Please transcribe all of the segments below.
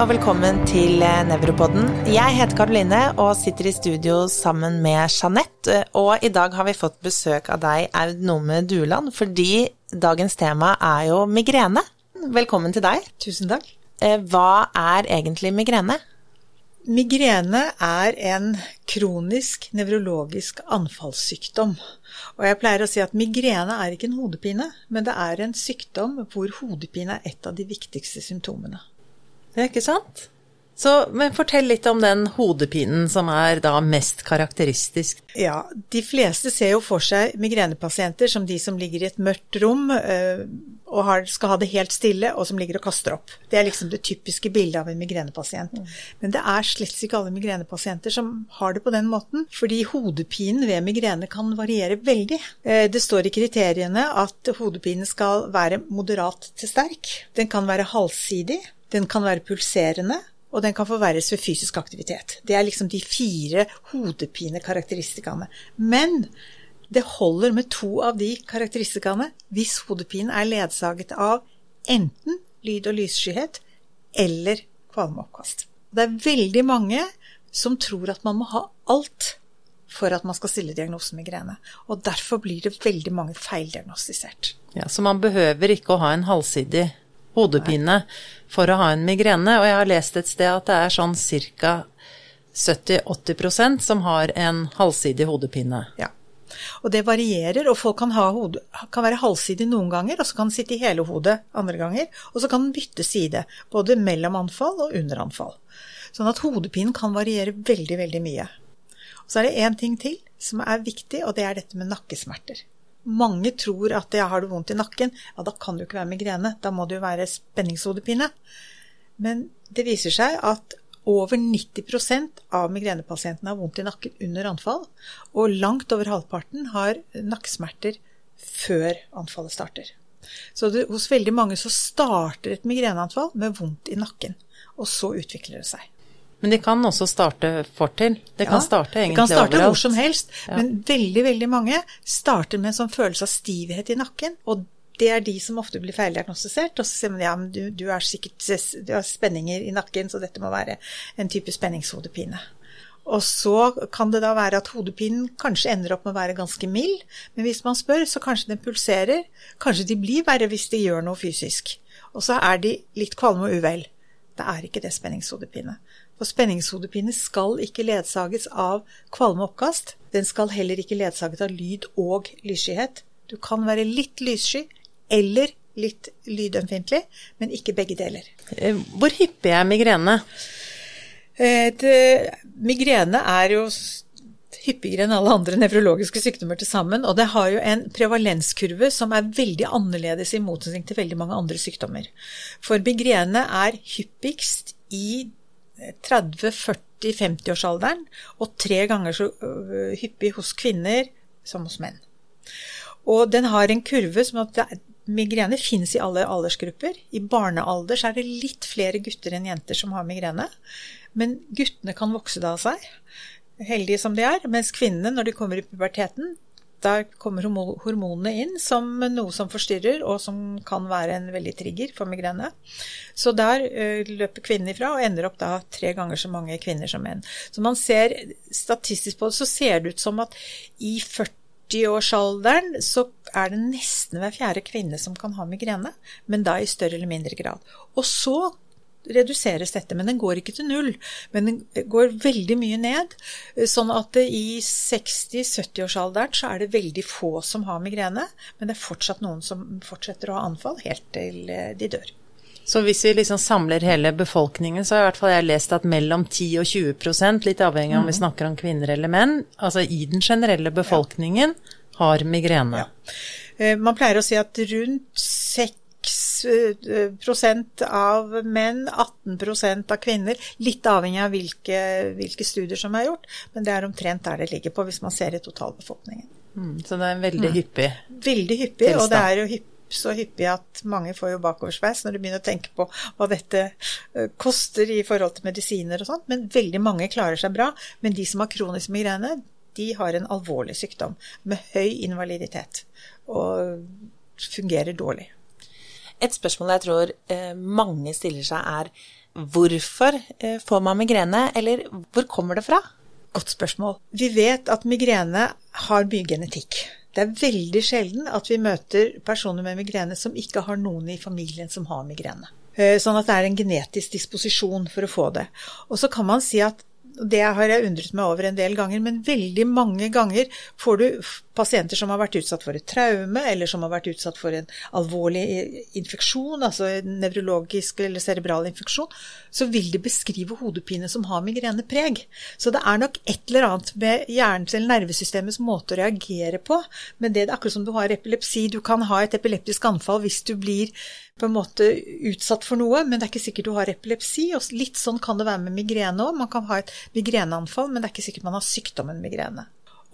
og velkommen til eh, Nevropodden. Jeg heter Karoline og sitter i studio sammen med Jeanette. Og i dag har vi fått besøk av deg, Aud Nome Dueland, fordi dagens tema er jo migrene. Velkommen til deg. Tusen takk. Eh, hva er egentlig migrene? Migrene er en kronisk nevrologisk anfallssykdom. Og jeg pleier å si at migrene er ikke en hodepine, men det er en sykdom hvor hodepine er et av de viktigste symptomene. Det er ikke sant? Så, men fortell litt om den hodepinen som er da mest karakteristisk. Ja, de fleste ser jo for seg migrenepasienter som de som ligger i et mørkt rom øh, og har, skal ha det helt stille, og som ligger og kaster opp. Det er liksom det typiske bildet av en migrenepasient. Mm. Men det er slett ikke alle migrenepasienter som har det på den måten, fordi hodepinen ved migrene kan variere veldig. Eh, det står i kriteriene at hodepinen skal være moderat til sterk. Den kan være halvsidig. Den kan være pulserende, og den kan forverres ved fysisk aktivitet. Det er liksom de fire hodepinekarakteristikkene. Men det holder med to av de karakteristikkene hvis hodepinen er ledsaget av enten lyd- og lysskyhet eller kvalmeoppkast. Det er veldig mange som tror at man må ha alt for at man skal stille diagnosen migrene. Og derfor blir det veldig mange feildiagnostisert. Ja, Så man behøver ikke å ha en halvsidig hodepine for å ha en migrene. Og jeg har lest et sted at det er sånn ca. 70-80% som har en halvsidig hodepine. Ja. Og det varierer, og folk kan, hode, kan være halvsidig noen ganger, og så kan den sitte i hele hodet andre ganger. Og så kan den bytte side, både mellom anfall og under anfall. Sånn at hodepinen kan variere veldig, veldig mye. Og så er det én ting til som er viktig, og det er dette med nakkesmerter. Mange tror at jeg har det vondt i nakken, ja, da kan det jo ikke være migrene. Da må det jo være spenningshodepine. Men det viser seg at over 90% av migrenepasientene har vondt i nakken under anfall, og langt over halvparten har nakkesmerter før anfallet starter. Så det, hos veldig mange så starter et migreneanfall med vondt i nakken, og så utvikler det seg. Men de kan også starte fortil. Det kan ja, starte egentlig overalt. Det kan starte hvor som helst, ja. men veldig, veldig mange starter med en sånn følelse av stivhet i nakken. og det er de som ofte blir feildiagnostisert. Og så sier man ja, men du, du, er sikkert, du har spenninger i nakken, så dette må være en type spenningshodepine. Og så kan det da være at hodepinen kanskje ender opp med å være ganske mild, men hvis man spør, så kanskje den pulserer. Kanskje de blir verre hvis de gjør noe fysisk. Og så er de litt kvalme og uvel. Det er ikke det spenningshodepine. For spenningshodepine skal ikke ledsages av kvalme oppkast. Den skal heller ikke ledsaget av lyd og lysskyhet. Du kan være litt lyssky eller litt lydømfintlig, men ikke begge deler. Eh, hvor hyppig er migrene? Eh, det, migrene er jo hyppigere enn alle andre nevrologiske sykdommer til sammen, og det har jo en prevalenskurve som er veldig annerledes i motsetning til veldig mange andre sykdommer. For migrene er hyppigst i 30-40-50-årsalderen, og tre ganger så øh, hyppig hos kvinner som hos menn. Og den har en kurve som at migrene finnes i alle aldersgrupper. I barnealder så er det litt flere gutter enn jenter som har migrene. Men guttene kan vokse det av seg, heldige som de er. Mens kvinnene, når de kommer i puberteten, da kommer hormonene inn som noe som forstyrrer, og som kan være en veldig trigger for migrene. Så der uh, løper kvinnen ifra, og ender opp da tre ganger så mange kvinner som menn. Så man ser statistisk på det, så ser det ut som at i 40-årsalderen så er det nesten hver fjerde kvinne som kan ha migrene, men da i større eller mindre grad. Og så reduseres dette, men den går ikke til null. Men den går veldig mye ned. Sånn at i 60-70-årsalderen så er det veldig få som har migrene, men det er fortsatt noen som fortsetter å ha anfall helt til eh, de dør. Så hvis vi liksom samler hele befolkningen, så har i hvert fall jeg lest at mellom 10 og 20 litt avhengig av om vi mm. snakker om kvinner eller menn, altså i den generelle befolkningen, har migrene. Ja. Eh, man pleier å si at rundt 6 prosent av menn, 18 prosent av kvinner. Litt avhengig av hvilke, hvilke, studier som er gjort, men det er omtrent der det ligger på hvis man ser i totalbefolkningen. Mm, så det er veldig mm. hyppig? Veldig hyppig, tilstand. og det er jo hyppig så hyppig at mange får jo bakoversveis når de begynner å tenke på hva dette eh, koster i forhold til medisiner og sånt. Men veldig mange klarer seg bra. Men de som har kronisk migrene, de har en alvorlig sykdom med høy invaliditet og fungerer dårlig. Et spørsmål jeg tror eh, mange stiller seg er hvorfor eh, får man migrene, eller hvor kommer det fra? Godt spørsmål. Vi vet at migrene har mye genetikk. Det er veldig sjelden at vi møter personer med migrene som ikke har noen i familien som har migrene. Eh, sånn at det er en genetisk disposisjon for å få det. Og så kan man si at det har jeg undret meg over en del ganger, men veldig mange ganger får du pasienter som har vært utsatt for et traume, eller som har vært utsatt for en alvorlig infeksjon, altså en nevrologisk eller cerebral infeksjon, så vil de beskrive hodepine som har migrenepreg. Så det er nok et eller annet med hjernens eller nervesystemets måte å reagere på. Men det er akkurat som du har epilepsi. Du kan ha et epileptisk anfall hvis du blir på en måte utsatt for noe, men det er ikke sikkert du har epilepsi. og Litt sånn kan det være med migrene òg. Man kan ha et migreneanfall, men det er ikke sikkert man har sykdommen migrene.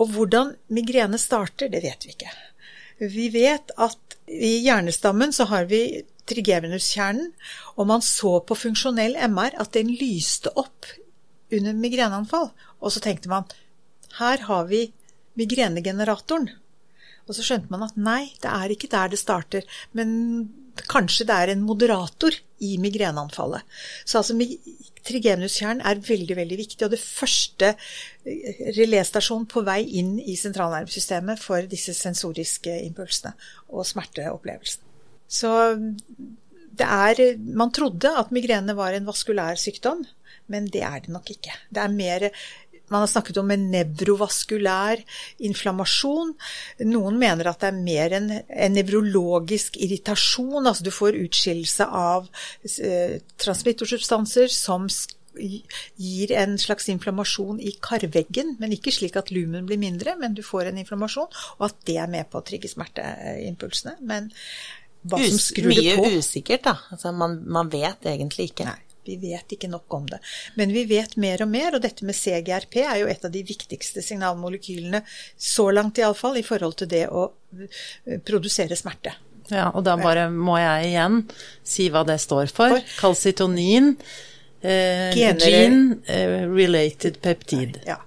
Og hvordan migrene starter, det vet vi ikke. Vi vet at i hjernestammen så har vi trigevinuskjernen, og man så på funksjonell MR at den lyste opp under migreneanfall. Og så tenkte man her har vi migrenegeneratoren. Og så skjønte man at nei, det er ikke der det starter. Men kanskje det er en moderator i migreneanfallet. Så altså trigenuskjernen er veldig, veldig viktig. Og det første relestasjonen reléstasjonen på vei inn i sentralnervesystemet for disse sensoriske impulsene og smerteopplevelsen. Så det er Man trodde at migrene var en vaskulær sykdom, men det er det nok ikke. Det er mer man har snakket om en nevrovaskulær inflammasjon. Noen mener at det er mer en, en nevrologisk irritasjon. Altså du får utskillelse av eh, transmittorsubstanser som gir en slags inflammasjon i karveggen, men ikke slik at lumen blir mindre, men du får en inflammasjon, og at det er med på å trigge smerteimpulsene. Men hva som skrur det på Mye usikkert, da. Altså, man, man vet egentlig ikke. Nei. Vi vet ikke nok om det. Men vi vet mer og mer, og dette med CGRP er jo et av de viktigste signalmolekylene, så langt iallfall, i forhold til det å eh, produsere smerte. Ja, og da bare må jeg igjen si hva det står for. Kalsitonin, eh, gene eh, related peptid. Ja.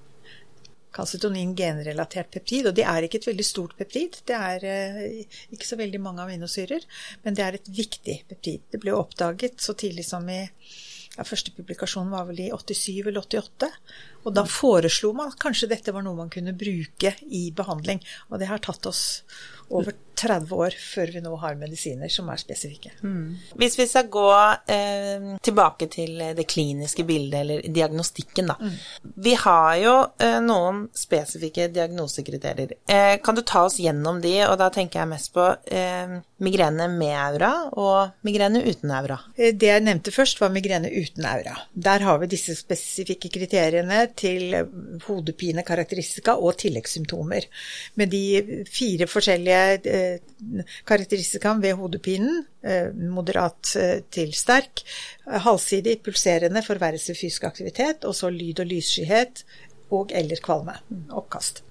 Kalsitonin genrelatert peptid, og det er ikke et veldig stort peptid. Det er eh, ikke så veldig mange aminosyrer, men det er et viktig peptid. Det ble oppdaget så tidlig som i ja, Første publikasjonen var vel i 87 eller 88. Og da foreslo man at kanskje dette var noe man kunne bruke i behandling. Og det har tatt oss over 30 år før vi nå har medisiner som er spesifikke. Mm. Hvis vi skal gå eh, tilbake til det kliniske bildet, eller diagnostikken, da. Mm. Vi har jo eh, noen spesifikke diagnosekriterier. Eh, kan du ta oss gjennom de, og da tenker jeg mest på eh, migrene med aura og migrene uten aura? Eh, det jeg nevnte først, var migrene uten aura. Der har vi disse spesifikke kriteriene til hodepine, karakteristika og tilleggssymptomer. Med de fire forskjellige eh, karakteristikene ved hodepinen, eh, moderat eh, til sterk, halvsidig, pulserende, forverrelse fysisk aktivitet, og så lyd- og lysskyhet og eller kvalme. Oppkast.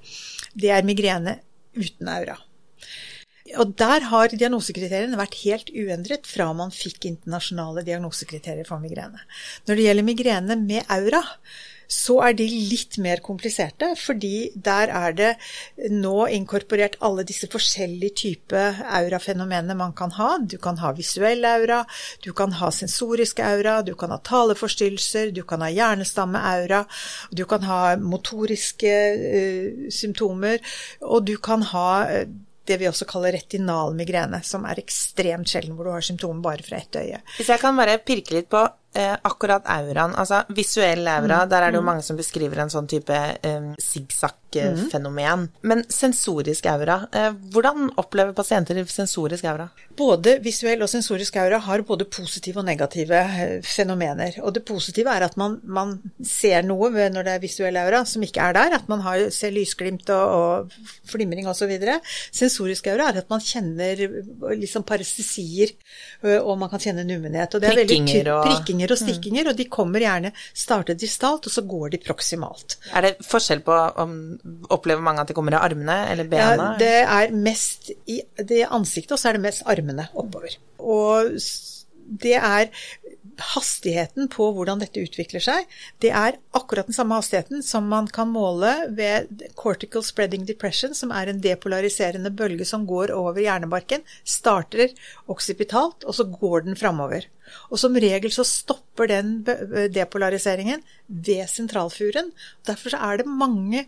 Det er migrene uten aura. Og der har diagnosekriteriene vært helt uendret fra man fikk internasjonale diagnosekriterier for migrene. Når det gjelder migrene med aura, så er de litt mer kompliserte, fordi der er det nå inkorporert alle disse forskjellige typer aurafenomener man kan ha. Du kan ha visuell aura, du kan ha sensorisk aura, du kan ha taleforstyrrelser, du kan ha hjernestammeaura, du kan ha motoriske uh, symptomer, og du kan ha uh, det vi også kaller retinal migrene, som er ekstremt sjelden, hvor du har symptomer bare fra ett øye. Hvis jeg kan bare pirke litt på eh, akkurat auraen, altså visuell aura, mm. der er det jo mm. mange som beskriver en sånn type eh, sikksakk-fenomen. Mm. Men sensorisk aura, eh, hvordan opplever pasienter sensorisk aura? Både visuell og sensorisk aura har både positive og negative eh, fenomener. Og det positive er at man, man ser noe når det er visuell aura som ikke er der, at man har, ser lysglimt og, og flimring osv. Sensorisk aura er at man kjenner liksom parestesier, og man kan kjenne nummenhet. Og det er prikkinger veldig, og prikkinger og mm. stikkinger, og de kommer gjerne startet distalt, og så går de proksimalt. Er det forskjell på om Opplever mange at de kommer i armene eller bena? Ja, det er mest i det ansiktet, og så er det mest armene oppover. Og det er hastigheten på hvordan dette utvikler seg, det er akkurat den samme hastigheten som man kan måle ved cortical spreading depression, som er en depolariserende bølge som går over hjernebarken, starter oksipitalt, og så går den framover. Og som regel så stopper den depolariseringen ved sentralfuren. Derfor så er det mange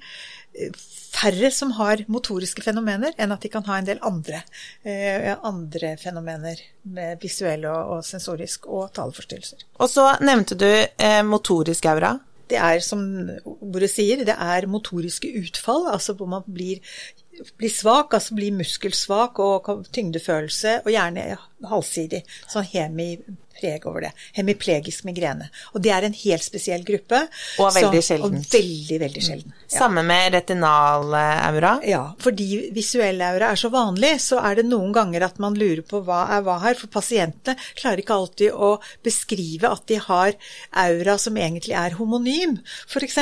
færre som har motoriske fenomener, enn at de kan ha en del andre, eh, andre fenomener med visuell og, og, sensorisk og taleforstyrrelser. Og så nevnte du eh, motorisk aura. Det er som ordet sier, det er motoriske utfall, altså hvor man blir, blir svak, altså blir muskelsvak og tyngdefølelse, og gjerne halvsidig. Sånn hemipreg over det. Hemiplegisk migrene. Og det er en helt spesiell gruppe. Og veldig sjelden. Og veldig, veldig sjelden. Ja. Samme med retinalaura? Ja, fordi visuell aura er så vanlig, så er det noen ganger at man lurer på hva er hva her. For pasientene klarer ikke alltid å beskrive at de har aura som egentlig er homonym, f.eks.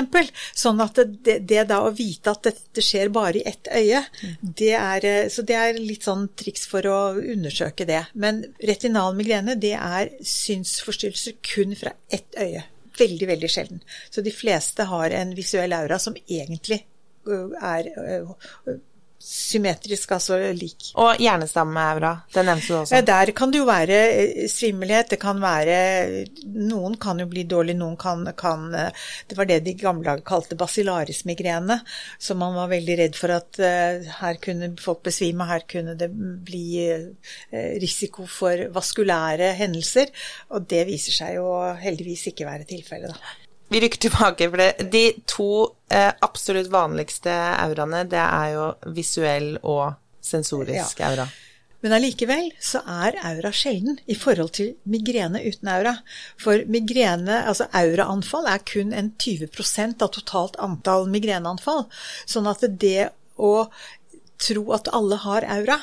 Sånn at det, det, da å vite at dette skjer bare i ett øye, det er, så det er litt sånn triks for å undersøke det. Men retinal migrene, det er synsforstyrrelser kun fra ett øye. Veldig, veldig sjelden. Så de fleste har en visuell aura som egentlig er symmetrisk, altså lik. Og hjernestammeaura, det nevnte du også. Der kan det jo være eh, svimmelhet, det kan være Noen kan jo bli dårlig, noen kan, kan Det var det de gamle dager kalte basilarismigrene, så man var veldig redd for at uh, her kunne folk besvime, her kunne det bli uh, risiko for vaskulære hendelser, og det viser seg jo heldigvis ikke være tilfellet, da vi rykker tilbake, for det, de to eh, absolutt vanligste auraene, det er jo visuell og sensorisk ja. aura. Men allikevel så er aura sjelden i forhold til migrene uten aura. For migrene, altså auraanfall, er kun en 20 av totalt antall migreneanfall. Sånn at det å tro at alle har aura,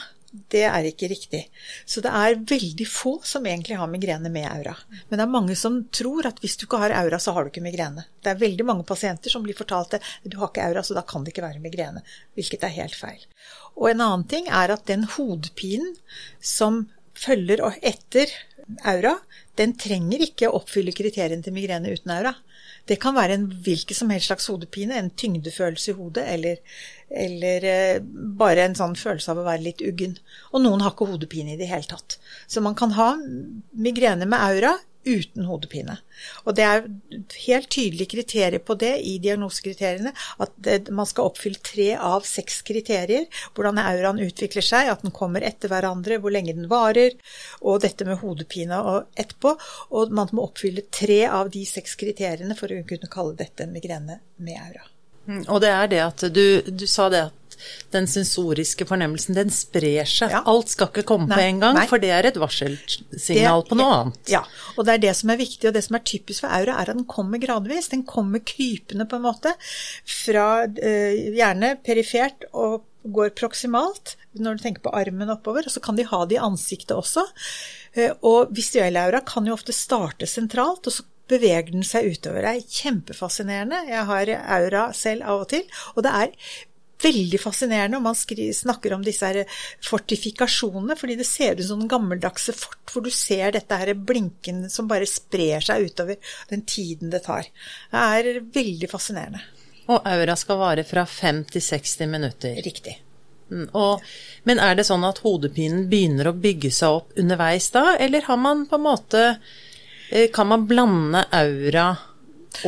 det er ikke riktig. Så det er veldig få som egentlig har migrene med aura. Men det er mange som tror at hvis du ikke har aura, så har du ikke migrene. Det er veldig mange pasienter som blir fortalt at du har ikke aura, så da kan det ikke være migrene. Hvilket er helt feil. Og en annen ting er at den hodepinen som følger etter aura, den trenger ikke å oppfylle kriteriene til migrene uten aura. Det kan være en hvilken som helst slags hodepine, en tyngdefølelse i hodet, eller, eller eh, bare en sånn følelse av å være litt uggen. Og noen har ikke hodepine i det hele tatt. Så man kan ha migrene med aura uten hodepine. Og det er helt tydelige kriterier på det i diagnosekriteriene, at man skal oppfylle tre av seks kriterier. Hvordan auraen utvikler seg, at den kommer etter hverandre, hvor lenge den varer, og dette med hodepine og etterpå. Og man må oppfylle tre av de seks kriteriene for å kunne kalle dette migrene med aura. Mm, og det er det at du, du sa det at den sensoriske fornemmelsen, den sprer seg. Ja. Alt skal ikke komme nei, på en gang, nei. for det er et varselsignal på noe annet. Ja, og det er det som er viktig, og det som er typisk for aura, er at den kommer gradvis. Den kommer krypende, på en måte, fra eh, gjerne perifert og går proksimalt, når du tenker på armen oppover, og så kan de ha det i ansiktet også. Eh, og visuell aura kan jo ofte starte sentralt, og så beveger den seg utover. Det er kjempefascinerende. Jeg har aura selv av og til, og det er veldig fascinerende, og man snakker om disse her fortifikasjonene, fordi det ser ut som en gammeldagse fort, hvor du ser dette her blinken som bare sprer seg utover den tiden det tar. Det er veldig fascinerende. Og aura skal vare fra 5 til 60 minutter. Riktig. Mm, og, men er det sånn at hodepinen begynner å bygge seg opp underveis da, eller har man på en måte eh, Kan man blande aura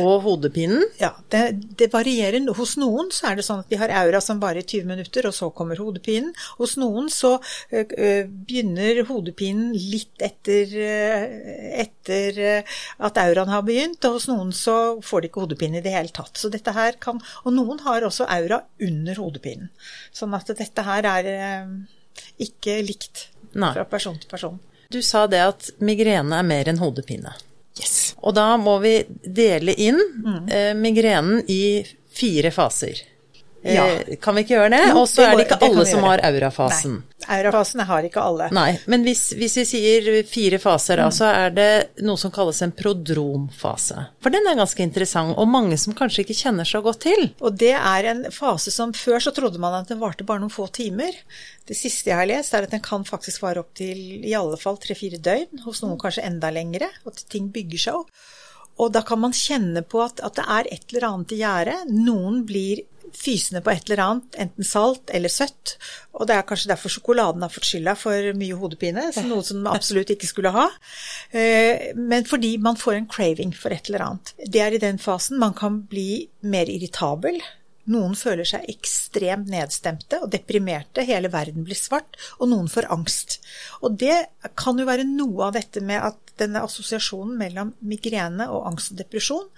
og hodepinen? Ja, det, det, varierer. Hos noen så er det sånn at de har aura som varer 20 minutter, og så kommer hodepinen. Hos noen så ø, ø, begynner hodepinen litt etter, etter at auraen har begynt, og hos noen så får de ikke hodepine i det hele tatt. Så dette her kan Og noen har også aura under hodepinen. Sånn at dette her er ikke likt Nei. fra person til person. Du sa det at migrene er mer enn hodepine. Yes. Og da må vi dele inn mm. eh, migrenen i fire faser. Eh, ja. Kan vi ikke gjøre det? Og så er det ikke det alle som har aurafasen. Nei. Aurafasen har ikke alle. Nei, men hvis, hvis vi sier fire faser, da, så er det noe som kalles en prodromfase. For den er ganske interessant, og mange som kanskje ikke kjenner så godt til. Og det er en fase som før så trodde man at den varte bare noen få timer. Det siste jeg har lest, er at den kan faktisk vare opptil i alle fall tre-fire døgn, hos noen kanskje enda lengre, og at ting bygger seg opp. Og da kan man kjenne på at, at det er et eller annet i gjære. Noen blir fysende på et eller annet, enten salt eller søtt. Og det er kanskje derfor sjokoladen har fått skylda for mye hodepine, noe som man absolutt ikke skulle ha. Eh, men fordi man får en craving for et eller annet. Det er i den fasen man kan bli mer irritabel. Noen føler seg ekstremt nedstemte og deprimerte, hele verden blir svart, og noen får angst. Og det kan jo være noe av dette med at denne assosiasjonen mellom migrene og angst og depresjon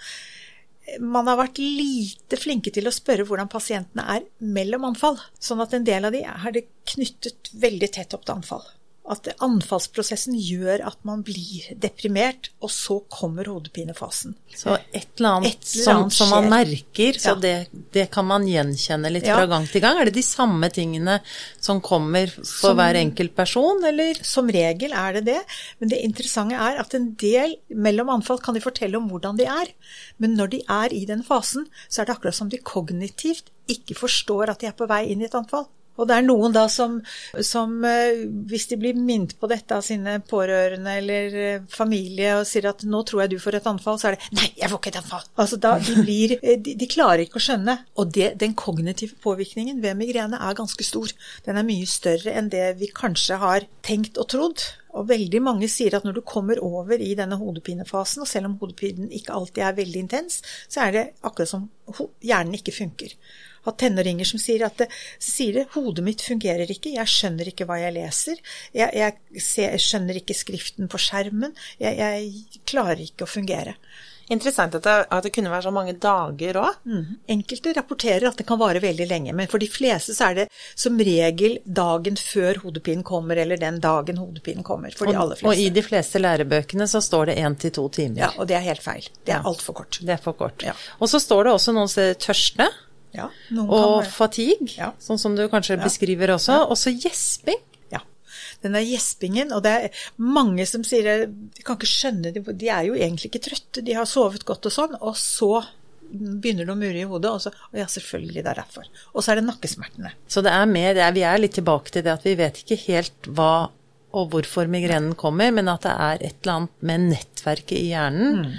man har vært lite flinke til å spørre hvordan pasientene er mellom anfall. Sånn at en del av de er det knyttet veldig tett opp til anfall at anfallsprosessen gjør at man blir deprimert, og så kommer hodepinefasen. Så et eller annet, et eller annet som, som, man merker, så ja. det, det, kan man gjenkjenne litt ja. fra gang til gang? Er det de samme tingene som kommer for som, hver enkelt person, eller? Som regel er det det, men det interessante er at en del mellom anfall kan de fortelle om hvordan de er, men når de er i den fasen, så er det akkurat som de kognitivt ikke forstår at de er på vei inn i et anfall. Og det er noen da som, som, eh, hvis de blir minnet på dette av sine pårørende eller eh, familie og sier at 'nå tror jeg du får et anfall', så er det 'nei, jeg får ikke et anfall'. Altså da, de, blir, eh, de, de klarer ikke å skjønne. Og det, den kognitive påvirkningen ved migrene er ganske stor. Den er mye større enn det vi kanskje har tenkt og trodd. Og veldig mange sier at når du kommer over i denne hodepinefasen, og selv om hodepinen ikke alltid er veldig intens, så er det akkurat som hjernen ikke funker hatt tenåringer som sier at det, sier det, hodet mitt fungerer ikke, jeg skjønner ikke hva jeg leser, jeg, jeg, ser, jeg skjønner ikke skriften på skjermen, jeg, jeg klarer ikke å fungere. Interessant at det, at det, kunne være så mange dager òg. Mm. Enkelte rapporterer at det kan vare veldig lenge, men for de fleste så er det som regel dagen før hodepinen kommer, eller den dagen hodepinen kommer. For og, de aller fleste. Og i de fleste lærebøkene så står det én til to timer. Ja, og det er helt feil. Det er ja. altfor kort. Det er for kort. Ja. Og så står det også noen steder tørste. Ja, og fatigue, ja. sånn som du kanskje ja. beskriver også. Og så gjesping. Ja. Den der gjespingen, og det er mange som sier De kan ikke skjønne det, de er jo egentlig ikke trøtte, de har sovet godt og sånn, og så begynner det å mure i hodet, og så Og ja, selvfølgelig, det er derfor. Og så er det nakkesmertene. Så det er mer det er, Vi er litt tilbake til det at vi vet ikke helt hva og hvorfor migrenen kommer, men at det er et eller annet med nettverket i hjernen mm.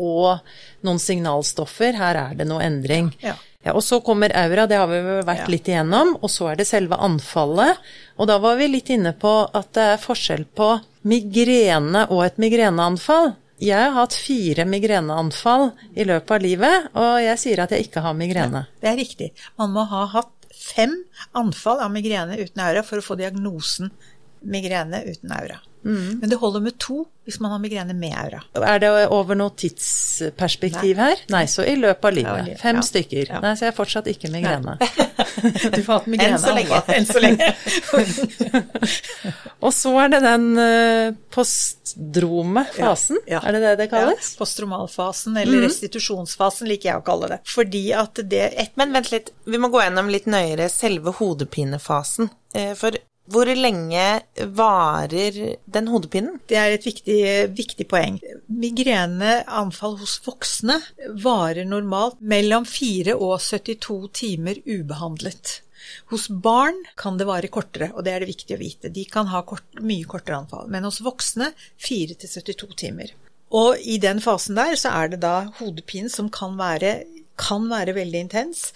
og noen signalstoffer. Her er det noe endring. Ja. Ja, og så kommer aura, det har vi vært ja. litt igjennom, og så er det selve anfallet. Og da var vi litt inne på at det er forskjell på migrene og et migreneanfall. Jeg har hatt fire migreneanfall i løpet av livet, og jeg sier at jeg ikke har migrene. Ja, det er riktig. Man må ha hatt fem anfall av migrene uten aura for å få diagnosen migrene uten aura. Mm. Men det holder med to hvis man har migrene med aura. Er det over noe tidsperspektiv Nei. her? Nei, så i løpet av livet. Ja, Fem ja. stykker. Ja. Nei, så jeg har fortsatt ikke migrene. du får hatt migrene Enn så lenge. Enn så lenge. og så er det den uh, postdrome fasen, er det det det kalles? Ja, postromalfasen, eller mm. restitusjonsfasen liker jeg å kalle det. Fordi at det et... Men vent litt, vi må gå gjennom litt nøyere selve hodepinefasen. Eh, for hvor lenge varer den hodepinen? Det er et viktig, viktig poeng. Migreneanfall hos voksne varer normalt mellom 4 og 72 timer ubehandlet. Hos barn kan det vare kortere, og det er det viktig å vite. De kan ha kort, mye kortere anfall. Men hos voksne 4 til 72 timer. Og i den fasen der så er det da hodepinen som kan være, kan være veldig intens.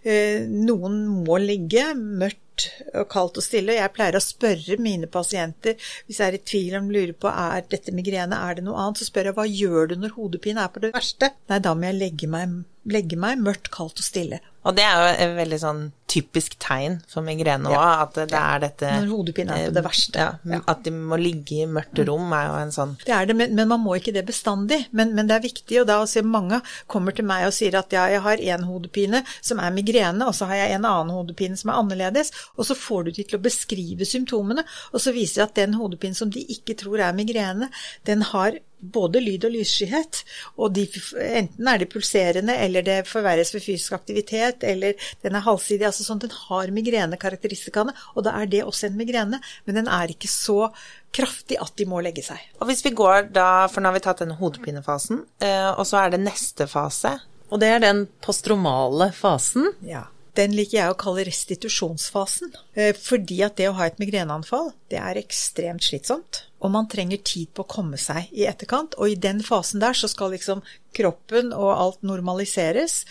Eh, noen må ligge mørkt og kaldt og stille. Jeg pleier å spørre mine pasienter hvis jeg er i tvil om lurer på er dette migrene, er det noe annet, så spør jeg hva gjør du når hodepine er på det verste? Nei, da må jeg legge meg, legge meg mørkt, kaldt og stille. Og det er jo et veldig sånn typisk tegn for migrene òg, ja. at det er dette Når hodepine er på det verste. Ja, ja. At de må ligge i mørkt rom er jo en sånn Det er det, men, men man må ikke det bestandig. Men, men, det er viktig, og da å se mange kommer til meg og sier at ja, jeg har én hodepine som er migrene, og så har jeg en annen hodepine som er annerledes, og så får du de til å beskrive symptomene, og så viser det at den hodepinen som de ikke tror er migrene, den har både lyd og lysskyhet. Og de, enten er det pulserende, eller det forverres ved fysisk aktivitet, eller den er halvsidig. altså sånn Den har migrenekarakteristikkene, og da er det også en migrene. Men den er ikke så kraftig at de må legge seg. Og hvis vi går da, for nå har vi tatt denne hodepinefasen, eh, og så er det neste fase. Og det er den postromale fasen. Ja. Den liker jeg å kalle restitusjonsfasen. Eh, fordi at det å ha et migreneanfall, det er ekstremt slitsomt. Og man trenger tid på å komme seg i etterkant. Og i den fasen der så skal liksom kroppen og alt normaliseres.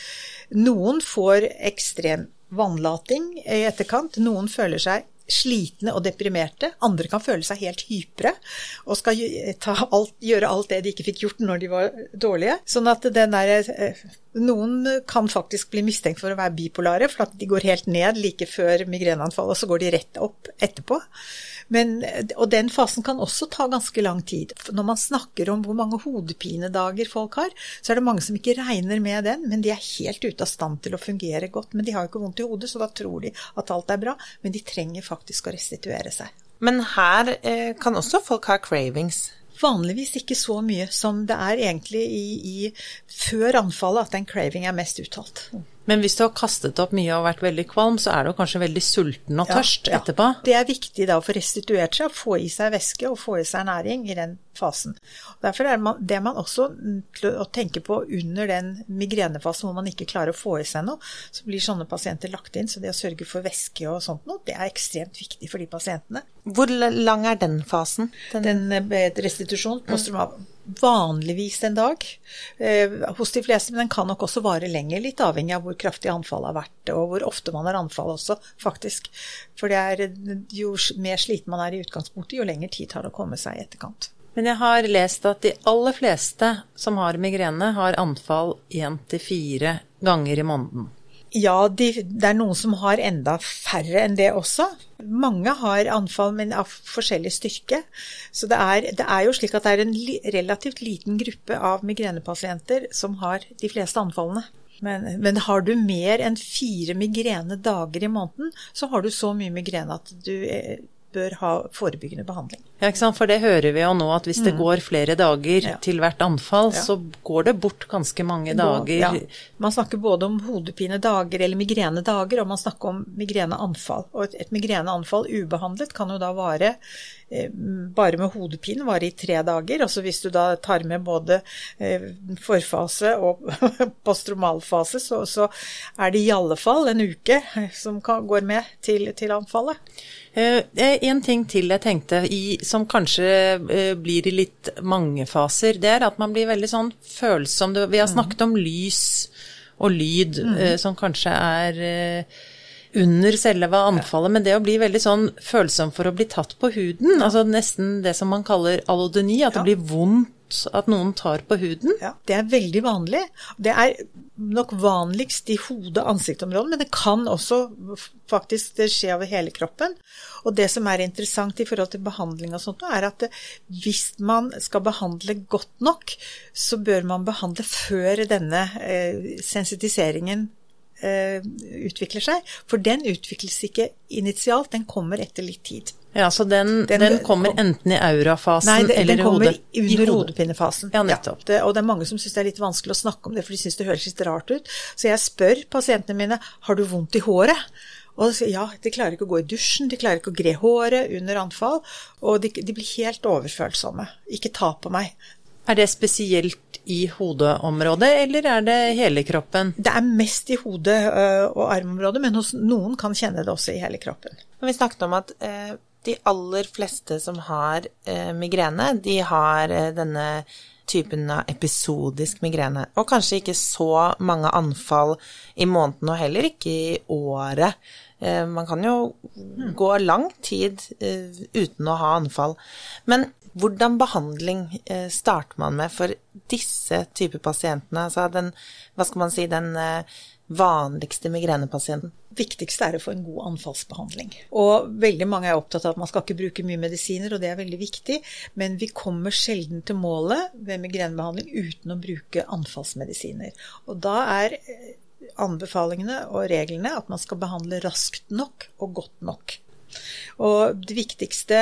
Noen får ekstrem vannlating i etterkant. Noen føler seg slitne og deprimerte. Andre kan føle seg helt hypre og skal alt, gjøre alt det de ikke fikk gjort når de var dårlige. Sånn at der eh, Noen kan faktisk bli mistenkt for å være bipolare, for at de går helt ned like før migreneanfallet, og så går de rett opp etterpå. Men, og den fasen kan også ta ganske lang tid. Når man snakker om hvor mange hodepinedager folk har, så er det mange som ikke regner med den, men de er helt ute av stand til å fungere godt. Men de har jo ikke vondt i hodet, så da tror de at alt er bra. Men de trenger faktisk å restituere seg. Men her eh, kan også folk ha cravings. Vanligvis ikke så mye som det er egentlig i, i før anfallet at en craving er mest uttalt. Men hvis du har kastet opp mye og vært veldig kvalm, så er du kanskje veldig sulten og tørst ja, etterpå? Ja. Det er viktig da å få restituert seg, få i seg væske og få i seg næring i den fasen. Derfor er man, det man også å tenke på under den migrenefasen hvor man ikke klarer å få i seg noe, så blir sånne pasienter lagt inn. Så det å sørge for væske og sånt noe, det er ekstremt viktig for de pasientene. Hvor lang er den fasen? Den, den eh, restitusjon, posttraumal vanligvis en dag eh, hos de fleste, men den kan nok også vare lenger, litt avhengig av hvor kraftig anfallet har vært, og hvor ofte man har anfall også, faktisk. For det er, jo mer sliten man er i utgangspunktet, jo lengre tid tar det å komme seg i etterkant. Men jeg har lest at de aller fleste som har migrene, har anfall én til fire ganger i måneden. Ja, de, det er noen som har enda færre enn det også. Mange har anfall, men av forskjellig styrke. Så det er, det er jo slik at det er en li, relativt liten gruppe av migrenepasienter som har de fleste anfallene. Men, men, har du mer enn fire migrenedager i måneden, så har du så mye migrene at du eh, bør ha forebyggende behandling. Ja, ikke sant? For det hører vi jo nå, at hvis det mm. går flere dager ja. til hvert anfall, ja. så går det bort ganske mange dager. Ja. Man snakker både om hodepinedager eller migrenedager, og man snakker om migreneanfall. Og et, et migreneanfall ubehandlet kan jo da vare eh, bare med hodepine vare i tre dager. Altså hvis du da tar med både eh, forfase og postromalfase, så, så, er det i alle fall en uke som kan, går med til, til anfallet. Eh, en ting til jeg tenkte i, som kanskje eh, blir i litt mange faser, det er at man blir veldig sånn følsom. Vi har snakket om lys og lyd, mm. som kanskje er under selve anfallet, men det å bli veldig sånn følsom for å bli tatt på huden, altså nesten det som man kaller alodeni, at det blir vondt at noen tar på huden? Ja, det er veldig vanlig. Det er nok vanligst i hode-ansiktsområdet, men det kan også faktisk skje over hele kroppen. Og det som er interessant i forhold til behandling og sånt, er at hvis man skal behandle godt nok, så bør man behandle før denne eh, sensitiseringen eh, utvikler seg. For den utvikles ikke initialt, den kommer etter litt tid. Ja, Så den, den, den kommer enten i aurafasen nei, det, eller i hodet? Nei, den kommer under hodepinefasen. Ja, nettopp. Ja, det, og det er mange som syns det er litt vanskelig å snakke om det, for de syns det høres litt rart ut. Så jeg spør pasientene mine har du vondt i håret. Og de sier ja, de klarer ikke å gå i dusjen, de klarer ikke å gre håret under anfall. Og de, de blir helt overfølsomme. Ikke ta på meg. Er det spesielt i hodeområdet, eller er det hele kroppen? Det er mest i hode- og armområdet, men hos noen kan kjenne det også i hele kroppen. Vi snakket om at eh, de aller fleste som har eh, migrene, de har eh, denne typen av episodisk migrene. Og kanskje ikke så mange anfall i måneden, og heller ikke i året. Man kan jo gå lang tid uten å ha anfall. Men hvordan behandling eh, starter man med for disse typer pasientene? Altså den, hva skal man si, den eh, vanligste migrenepasienten? viktigste er å få en god anfallsbehandling. Og veldig mange er opptatt av at man skal ikke bruke mye medisiner, og det er veldig viktig, men vi kommer sjelden til målet ved migrenebehandling uten å bruke anfallsmedisiner. Og da er eh, anbefalingene og reglene at man skal behandle raskt nok og godt nok. Og det viktigste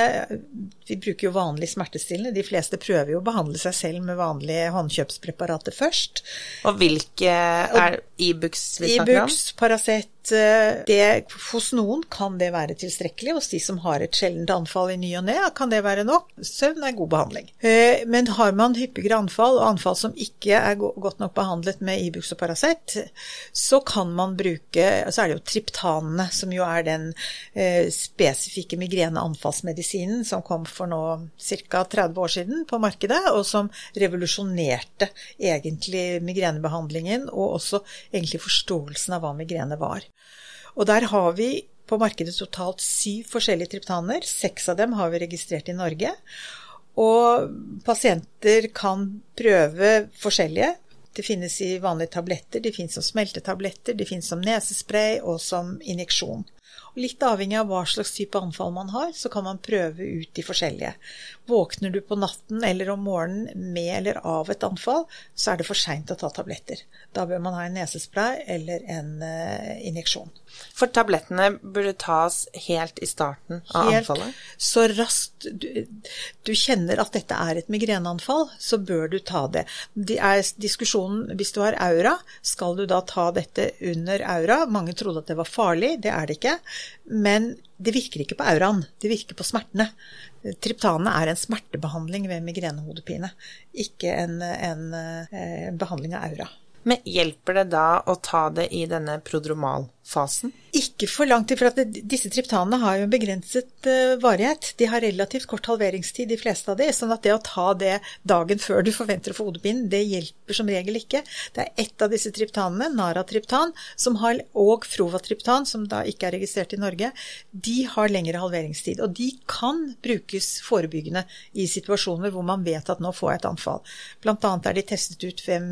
Vi bruker jo vanlig smertestillende. De fleste prøver jo å behandle seg selv med vanlige håndkjøpspreparater først. Og hvilke er Ibux vi snakker om? Ibux, Paracet det, Hos noen kan det være tilstrekkelig. Hos de som har et sjeldent anfall i ny og ne, kan det være nok. Søvn er god behandling. Eh, men har man hyppigere anfall, og anfall som ikke er godt nok behandlet med Ibux og Paracet, så kan man bruke Så er det jo triptanene, som jo er den eh, spesifikke migreneanfallsmedisinen som kom for nå ca. 30 år siden på markedet, og som revolusjonerte egentlig migrenebehandlingen, og også egentlig forståelsen av hva migrene var. Og der har vi på markedet totalt syv forskjellige triptaner. Seks av dem har vi registrert i Norge. Og pasienter kan prøve forskjellige. Det finnes i vanlige tabletter, de finnes som smeltetabletter, de finnes som nesespray og som injeksjon. Og litt avhengig av hva slags type anfall man har, så kan man prøve ut de forskjellige. Våkner du på natten eller om morgenen med eller av et anfall, så er det for seint å ta tabletter. Da bør man ha en nesespray eller en uh, injeksjon. For tablettene burde tas helt i starten av helt, anfallet? Så raskt du, du, kjenner at dette er et migreneanfall, så bør du ta det. Det er diskusjonen hvis du har aura, skal du da ta dette under aura? Mange trodde at det var farlig, det er det ikke. Men det virker ikke på auraen, det virker på smertene. Triptanene er en smertebehandling ved migrenehodepine, ikke en, en, en eh, behandling av aura. Men hjelper det da å ta det i denne prodromalfasen? Ikke for lang tid, for disse triptanene har jo en begrenset uh, varighet. De har relativt kort halveringstid, de fleste av de, sånn at det å ta det dagen før du forventer å få hodepine, det hjelper som regel ikke. Det er ett av disse triptanene, naratriptan, som har, og frovatriptan, som da ikke er registrert i Norge, de har lengre halveringstid. Og de kan brukes forebyggende i situasjoner hvor man vet at nå får jeg et anfall. Blant annet er de testet ut ved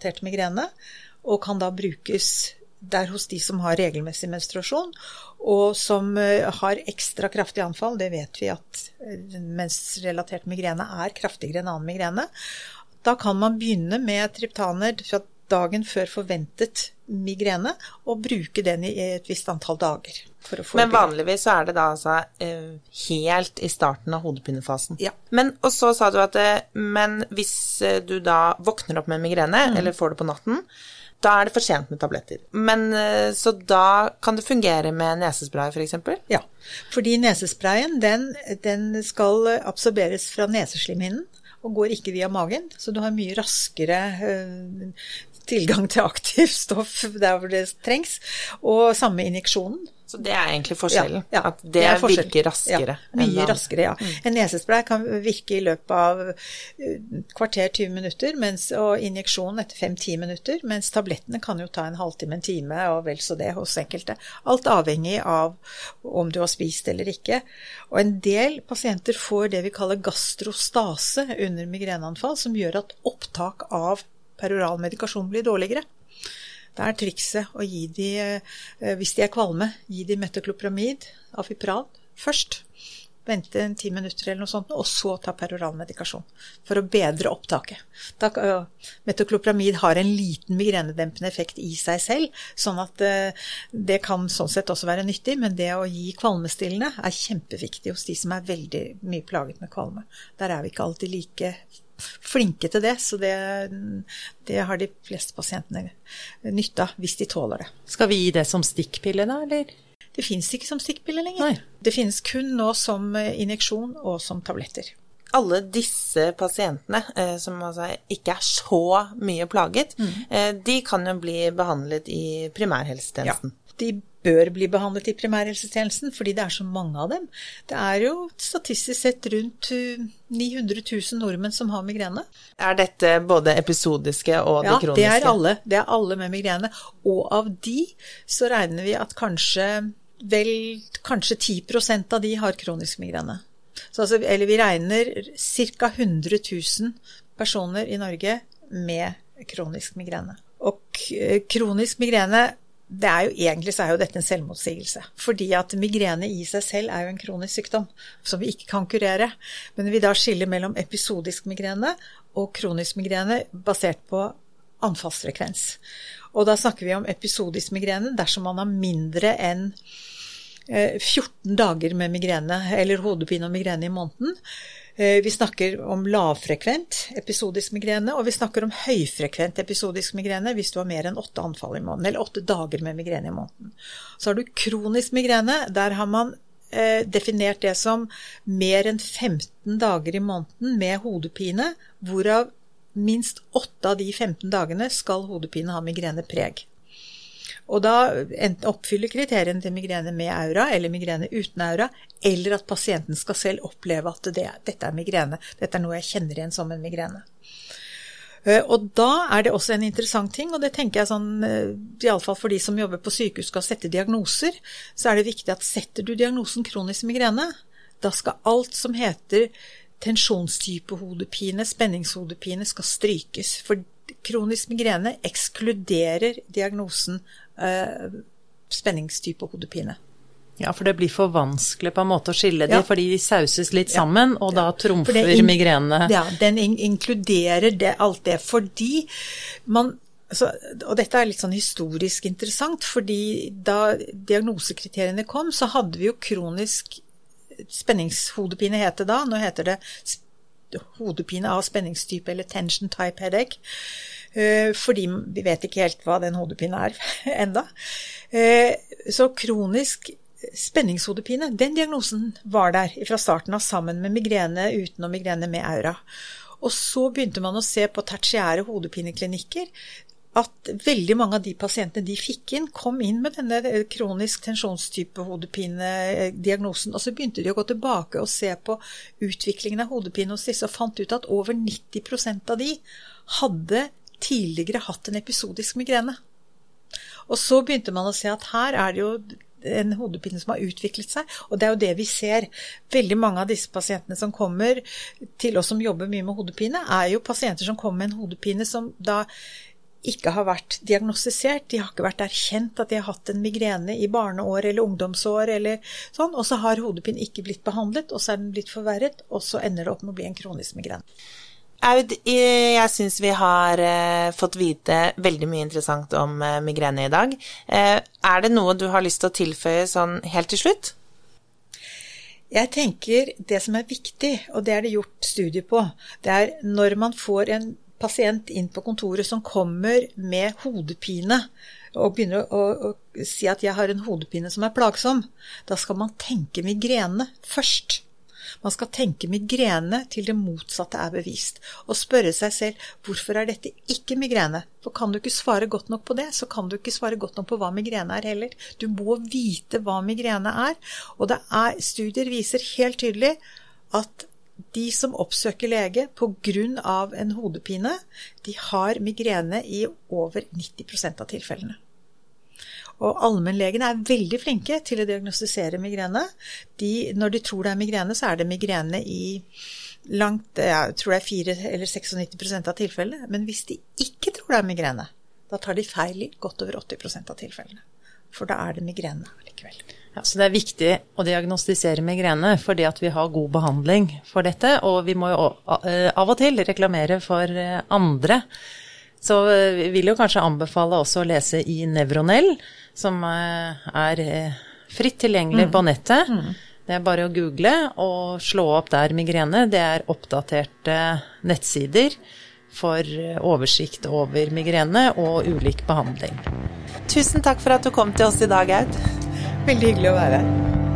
menstruasjonsrelatert migrene, og kan da brukes det er hos de som har regelmessig menstruasjon, og som eh, har ekstra kraftige anfall. Det vet vi at eh, mensrelatert migrene er kraftigere enn annen migrene. Da kan man begynne med triptaner fra dagen før forventet migrene, og bruke den i et visst antall dager. Men vanligvis så er det da altså eh, helt i starten av hodepinefasen. Ja. Men, og så sa du at men hvis du da våkner opp med migrene, mm. eller får det på natten, da er det for sent med tabletter. Men eh, Så da kan det fungere med nesespray, f.eks.? Ja. Fordi nesesprayen, den, den skal absorberes fra neseslimhinnen og går ikke via magen, så du har mye raskere tilgang til aktivt stoff der hvor det trengs. Og samme injeksjonen. Så det er egentlig forskjellen? Ja, ja, at det, det forskjell. virker raskere? Ja, mye raskere, ja. Mm. En nesespray kan virke i løpet av eh, kvarter 20 minutter, mens, og injeksjonen etter 5-10 minutter, mens tablettene kan jo ta en halvtime, en time og vel så det hos enkelte. Alt avhengig av om du har spist eller ikke. Og en del pasienter får det vi kaller gastrostase under migreneanfall, som gjør at opptak av peroral medikasjon blir dårligere. Da er trikset å gi de, eh, hvis de er kvalme, gi de metoklopramid, afipral, først. Vente en ti minutter eller noe sånt, og så ta peroralmedikasjon. For å bedre opptaket. Da, metoklopramid har en liten migrenedempende effekt i seg selv, sånn at uh, det kan sånn sett også være nyttig, men det å gi kvalmestillende er kjempeviktig hos de som er veldig mye plaget med kvalme. Der er vi ikke alltid like flinke til det, så det, det har de fleste pasientene nytte av hvis de tåler det. Skal vi gi det som stikkpille da, eller? Det finnes ikke som stikkpille lenger. Nei. Det finnes kun nå som injeksjon og som tabletter. Alle disse pasientene eh, som altså ikke er så mye plaget, mm. eh, de kan jo bli behandlet i primærhelsetjenesten. Ja, de bør bli behandlet i primærhelsetjenesten, fordi det er så mange av dem. Det er jo statistisk sett rundt 900 000 nordmenn som har migrene. Er dette både episodiske og ja, de kroniske? Ja, det er alle. Det er alle med migrene. Og av de så regner vi at kanskje vel kanskje 10% av de har kronisk migrene. Så altså, eller vi regner ca. 100 000 personer i Norge med kronisk migrene. Og kronisk migrene det er jo egentlig så er jo dette en selvmotsigelse. Fordi at migrene i seg selv er jo en kronisk sykdom som vi ikke kan kurere. Men vi da skiller mellom episodisk migrene og kronisk migrene basert på anfallsfrekvens. Og da snakker vi om episodisk migrene dersom man har mindre enn 14 dager med migrene, eller hodepine og migrene i måneden. Eh, vi snakker om lavfrekvent episodisk migrene, og vi snakker om høyfrekvent episodisk migrene hvis du har mer enn åtte anfall i måneden, eller åtte dager med migrene i måneden. Så har du kronisk migrene. Der har man eh, definert det som mer enn 15 dager i måneden med hodepine, hvorav minst åtte av de 15 dagene skal hodepine ha migrenepreg. Og da enten oppfyller kriteriene til migrene med aura eller migrene uten aura, eller at pasienten skal selv oppleve at det, dette er migrene. Dette er noe jeg kjenner igjen som en migrene. Eh, og da er det også en interessant ting, og det tenker jeg sånn, eh, iallfall for de som jobber på sykehus skal sette diagnoser, så er det viktig at setter du diagnosen kronisk migrene, da skal alt som heter tensjonstype hodepine, spenningshodepine, skal strykes. For kronisk migrene ekskluderer diagnosen spenningstype hodepine. Ja, for det blir for vanskelig på en måte å skille de, Ja. fordi de sauses litt sammen, og da trumfer in- migrene. Ja, den in inkluderer det, alt det, fordi man så, og dette er litt sånn historisk interessant, fordi da diagnosekriteriene kom, så hadde vi jo kronisk spenningshodepine het det da. Nå heter det hodepine av spenningstype eller tension type headache. Eh, fordi vi vet ikke helt hva den hodepinen er enda. Eh, så kronisk spenningshodepine, den diagnosen var der fra starten av sammen med migrene uten og migrene med aura. Og så begynte man å se på tertiære hodepineklinikker at veldig mange av de pasientene de fikk inn, kom inn med denne eh, kronisk tensjonstype hodepinediagnosen. Og så begynte de å gå tilbake og se på utviklingen av hodepine hos disse, og fant ut at over 90% av de hadde tidligere hatt en episodisk migrene. Og så begynte man å se at her er det jo en hodepine som har utviklet seg, og det er jo det vi ser. Veldig mange av disse pasientene som kommer til oss som jobber mye med hodepine, er jo pasienter som kommer med en hodepine som da ikke har vært diagnostisert. De har ikke vært erkjent at de har hatt en migrene i barneår eller ungdomsår eller sånn, og så har hodepinen ikke blitt behandlet, og så er den blitt forverret, og så ender det opp med å bli en kronisk migrene. Aud, jeg syns vi har eh, fått vite veldig mye interessant om eh, migrene i dag. Eh, er det noe du har lyst til å tilføye sånn helt til slutt? Jeg tenker det som er viktig, og det er det gjort studier på, det er når man får en pasient inn på kontoret som kommer med hodepine, og begynner å, å, å si at 'jeg har en hodepine som er plagsom', da skal man tenke migrene først. Man skal tenke migrene til det motsatte er bevist, og spørre seg selv hvorfor er dette ikke migrene? For kan du ikke svare godt nok på det, så kan du ikke svare godt nok på hva migrene er heller. Du må vite hva migrene er, og er, studier viser helt tydelig at de som oppsøker lege pga. en hodepine, de har migrene i over 90% av tilfellene. Og allmennlegene er veldig flinke til å diagnostisere migrene. De, når de tror det er migrene, så er det migrene i langt, jeg tror det er 4 eller 96% av tilfellene. Men hvis de ikke tror det er migrene, da tar de feil i godt over 80% av tilfellene. For da er det migrene likevel. Ja, så det er viktig å diagnostisere migrene fordi at vi har god behandling for dette, og vi må jo eh, av og til reklamere for eh, andre. Så eh, vi vil jo kanskje anbefale også å lese i Nevronell, som eh, er eh, fritt tilgjengelig på nettet. Det er bare å google og slå opp der migrene. Det er oppdaterte nettsider for oversikt over migrene og ulik behandling. Tusen takk for at du kom til oss i dag, Aud. Veldig hyggelig å være her.